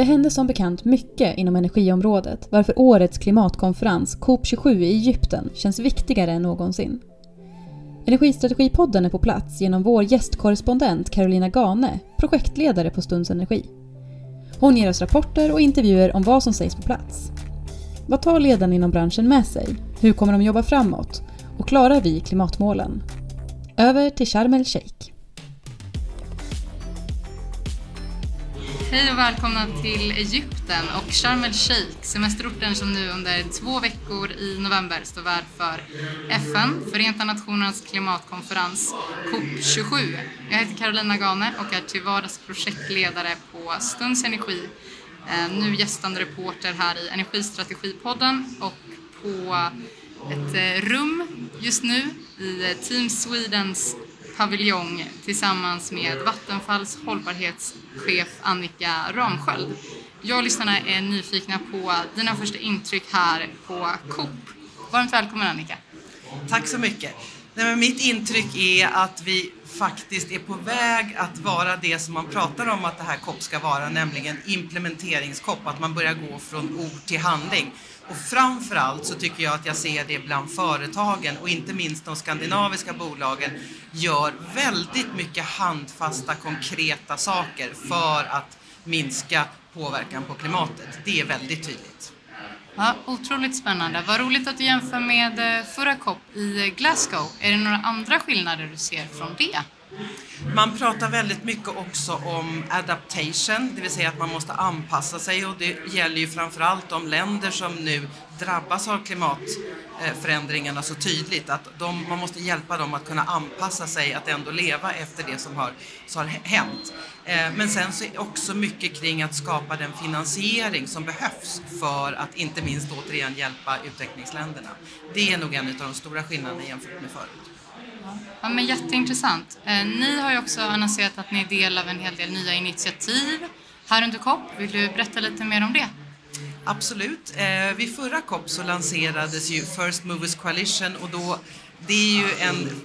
Det hände som bekant mycket inom energiområdet varför årets klimatkonferens COP27 i Egypten känns viktigare än någonsin. Energistrategipodden är på plats genom vår gästkorrespondent Carolina Gane, projektledare på Stunds Energi. Hon ger oss rapporter och intervjuer om vad som sägs på plats. Vad tar ledarna inom branschen med sig? Hur kommer de jobba framåt? Och klarar vi klimatmålen? Över till Sharm el-Sheikh. Hej och välkomna till Egypten och Sharm el Sheikh, semesterorten som nu under två veckor i november står värd för FN, Förenta Nationernas klimatkonferens COP27. Jag heter Carolina Gane och är till vardags projektledare på Stunds Energi, eh, nu gästande reporter här i Energistrategipodden och på ett eh, rum just nu i Team Swedens paviljong tillsammans med Vattenfalls hållbarhetschef Annika Ramsköld. Jag och lyssnarna är nyfikna på dina första intryck här på COP. Varmt välkommen Annika. Tack så mycket. Nej, men mitt intryck är att vi faktiskt är på väg att vara det som man pratar om att det här COP ska vara, nämligen implementeringskopp, att man börjar gå från ord till handling. Och framförallt så tycker jag att jag ser det bland företagen och inte minst de skandinaviska bolagen gör väldigt mycket handfasta, konkreta saker för att minska påverkan på klimatet. Det är väldigt tydligt. Ja, otroligt spännande. Vad roligt att du jämför med eh, förra COP i eh, Glasgow. Är det några andra skillnader du ser från det? Man pratar väldigt mycket också om adaptation, det vill säga att man måste anpassa sig och det gäller ju framförallt de länder som nu drabbas av klimatförändringarna så tydligt att de, man måste hjälpa dem att kunna anpassa sig, att ändå leva efter det som har, som har hänt. Eh, men sen så är också mycket kring att skapa den finansiering som behövs för att inte minst återigen hjälpa utvecklingsländerna. Det är nog en av de stora skillnaderna jämfört med förut. Ja, men jätteintressant. Eh, ni har ju också annonserat att ni är del av en hel del nya initiativ här under COP. Vill du berätta lite mer om det? Absolut. Eh, vid förra COP så lanserades ju First Movers Coalition och då, det är ju en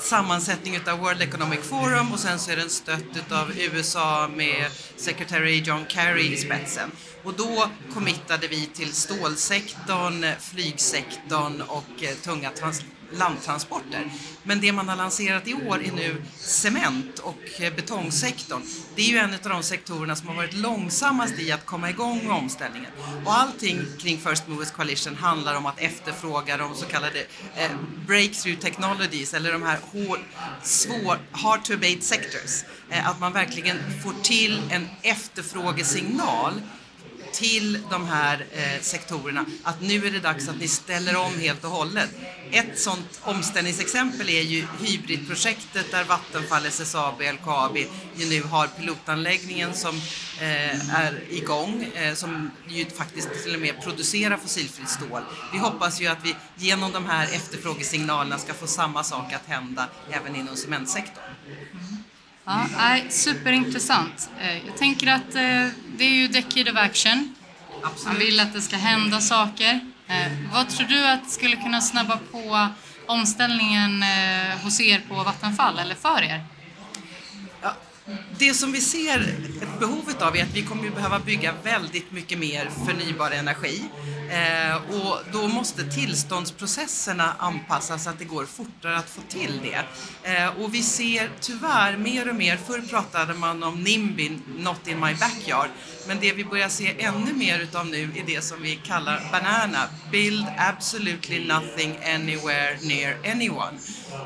sammansättning av World Economic Forum och sen så är den stött av USA med Secretary John Kerry i spetsen. Och då committade vi till stålsektorn, flygsektorn och eh, tunga trans landtransporter. Men det man har lanserat i år är nu cement och eh, betongsektorn. Det är ju en av de sektorerna som har varit långsammast i att komma igång med omställningen. Och allting kring First Movers Coalition handlar om att efterfråga de så kallade eh, breakthrough technologies eller de här hård, svår, hard to abate sectors. Eh, att man verkligen får till en efterfrågesignal till de här eh, sektorerna att nu är det dags att ni ställer om helt och hållet. Ett sådant omställningsexempel är ju hybridprojektet där Vattenfall, SSAB LKAB ju nu har pilotanläggningen som eh, är igång, eh, som ju faktiskt till och med producerar fossilfritt stål. Vi hoppas ju att vi genom de här efterfrågesignalerna ska få samma sak att hända även inom cementsektorn. Mm. Ja, nej, superintressant. Eh, jag tänker att eh, det är ju decade of action. Absolut. Man vill att det ska hända saker. Eh, vad tror du att skulle kunna snabba på omställningen hos er på Vattenfall eller för er? Det som vi ser ett behovet av är att vi kommer att behöva bygga väldigt mycket mer förnybar energi. Eh, och då måste tillståndsprocesserna anpassas så att det går fortare att få till det. Eh, och vi ser tyvärr mer och mer, förr pratade man om NIMBY, Not in my backyard, men det vi börjar se ännu mer utav nu är det som vi kallar BANANA, Build absolutely nothing anywhere near anyone.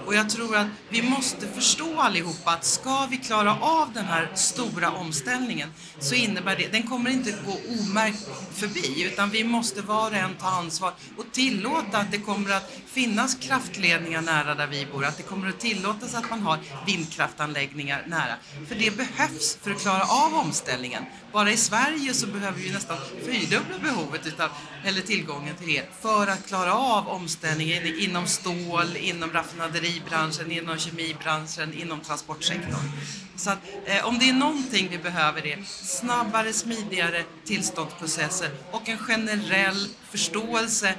Och jag tror att vi måste förstå allihopa att ska vi klara av den här stora omställningen så innebär det, den kommer inte gå omärkt förbi utan vi måste var och en ta ansvar och tillåta att det kommer att finnas kraftledningar nära där vi bor, att det kommer att tillåtas att man har vindkraftanläggningar nära. För det behövs för att klara av omställningen. Bara i Sverige så behöver vi nästan fyrdubbla behovet utav, eller tillgången till el för att klara av omställningen inom stål, inom raffinaderibranschen, inom kemibranschen, inom transportsektorn. Så att, eh, om det är någonting vi behöver är snabbare, smidigare tillståndsprocesser och en generell förståelse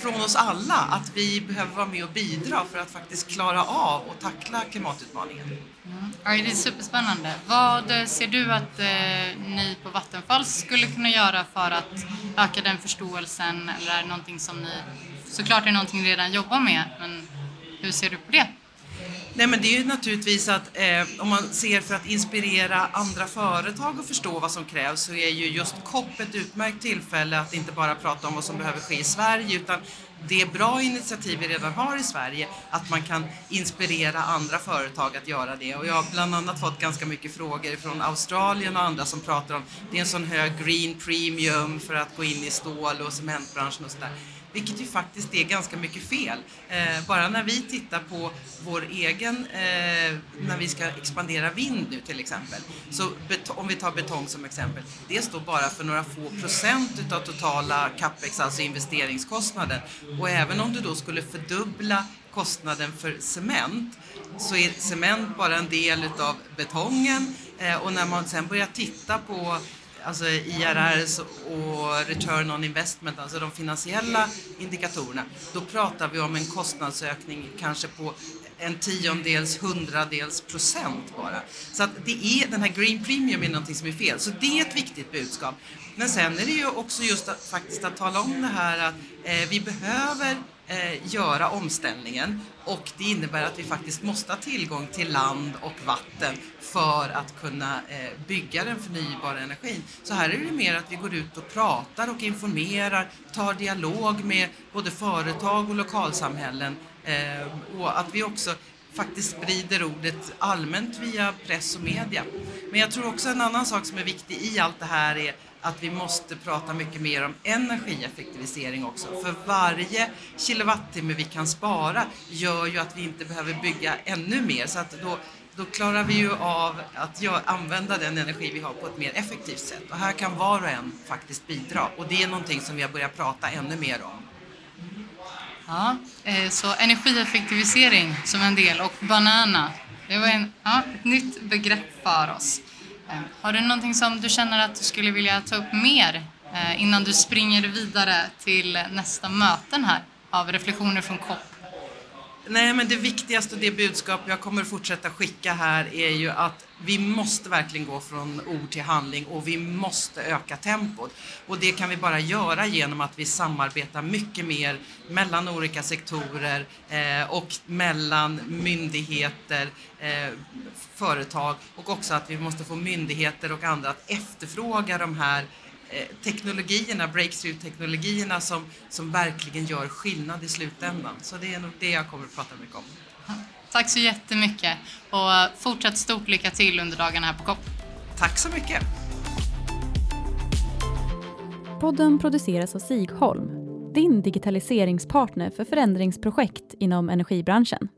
från oss alla att vi behöver vara med och bidra för att faktiskt klara av och tackla klimatutmaningen. Mm. Ja, det är superspännande. Vad eh, ser du att eh, ni på Vattenfall skulle kunna göra för att öka den förståelsen? Eller är det någonting som ni, såklart är det någonting ni redan jobbar med, men hur ser du på det? Nej men det är ju naturligtvis att eh, om man ser för att inspirera andra företag att förstå vad som krävs så är ju just COP ett utmärkt tillfälle att inte bara prata om vad som behöver ske i Sverige utan det bra initiativ vi redan har i Sverige, att man kan inspirera andra företag att göra det. Och jag har bland annat fått ganska mycket frågor från Australien och andra som pratar om det är en sån hög green premium för att gå in i stål och cementbranschen och sådär vilket ju faktiskt är ganska mycket fel. Eh, bara när vi tittar på vår egen, eh, när vi ska expandera vind nu till exempel, så om vi tar betong som exempel, det står bara för några få procent utav totala capex, alltså investeringskostnaden. Och även om du då skulle fördubbla kostnaden för cement så är cement bara en del utav betongen eh, och när man sen börjar titta på alltså IRR och return on investment, alltså de finansiella indikatorerna, då pratar vi om en kostnadsökning kanske på en tiondels, hundradels procent bara. Så att det är, den här green premium är någonting som är fel. Så det är ett viktigt budskap. Men sen är det ju också just att, faktiskt att tala om det här att eh, vi behöver eh, göra omställningen och det innebär att vi faktiskt måste ha tillgång till land och vatten för att kunna eh, bygga den förnybara energin. Så här är det mer att vi går ut och pratar och informerar, tar dialog med både företag och lokalsamhällen eh, och att vi också faktiskt sprider ordet allmänt via press och media. Men jag tror också en annan sak som är viktig i allt det här är att vi måste prata mycket mer om energieffektivisering också. För varje kilowattimme vi kan spara gör ju att vi inte behöver bygga ännu mer. Så att då, då klarar vi ju av att använda den energi vi har på ett mer effektivt sätt. Och här kan var och en faktiskt bidra. Och det är någonting som vi har börjat prata ännu mer om. Ja, eh, så energieffektivisering som en del och banana. Det var en, ja, ett nytt begrepp för oss. Eh, har du någonting som du känner att du skulle vilja ta upp mer eh, innan du springer vidare till nästa möten här av reflektioner från COP? Nej, men det viktigaste och det budskap jag kommer fortsätta skicka här är ju att vi måste verkligen gå från ord till handling och vi måste öka tempot. Och det kan vi bara göra genom att vi samarbetar mycket mer mellan olika sektorer eh, och mellan myndigheter, eh, företag och också att vi måste få myndigheter och andra att efterfråga de här teknologierna, breakthrough-teknologierna som, som verkligen gör skillnad i slutändan. Så det är nog det jag kommer att prata mycket om. Tack så jättemycket och fortsatt stort lycka till under dagarna här på COP. Tack så mycket. Podden produceras av Sigholm, din digitaliseringspartner för förändringsprojekt inom energibranschen.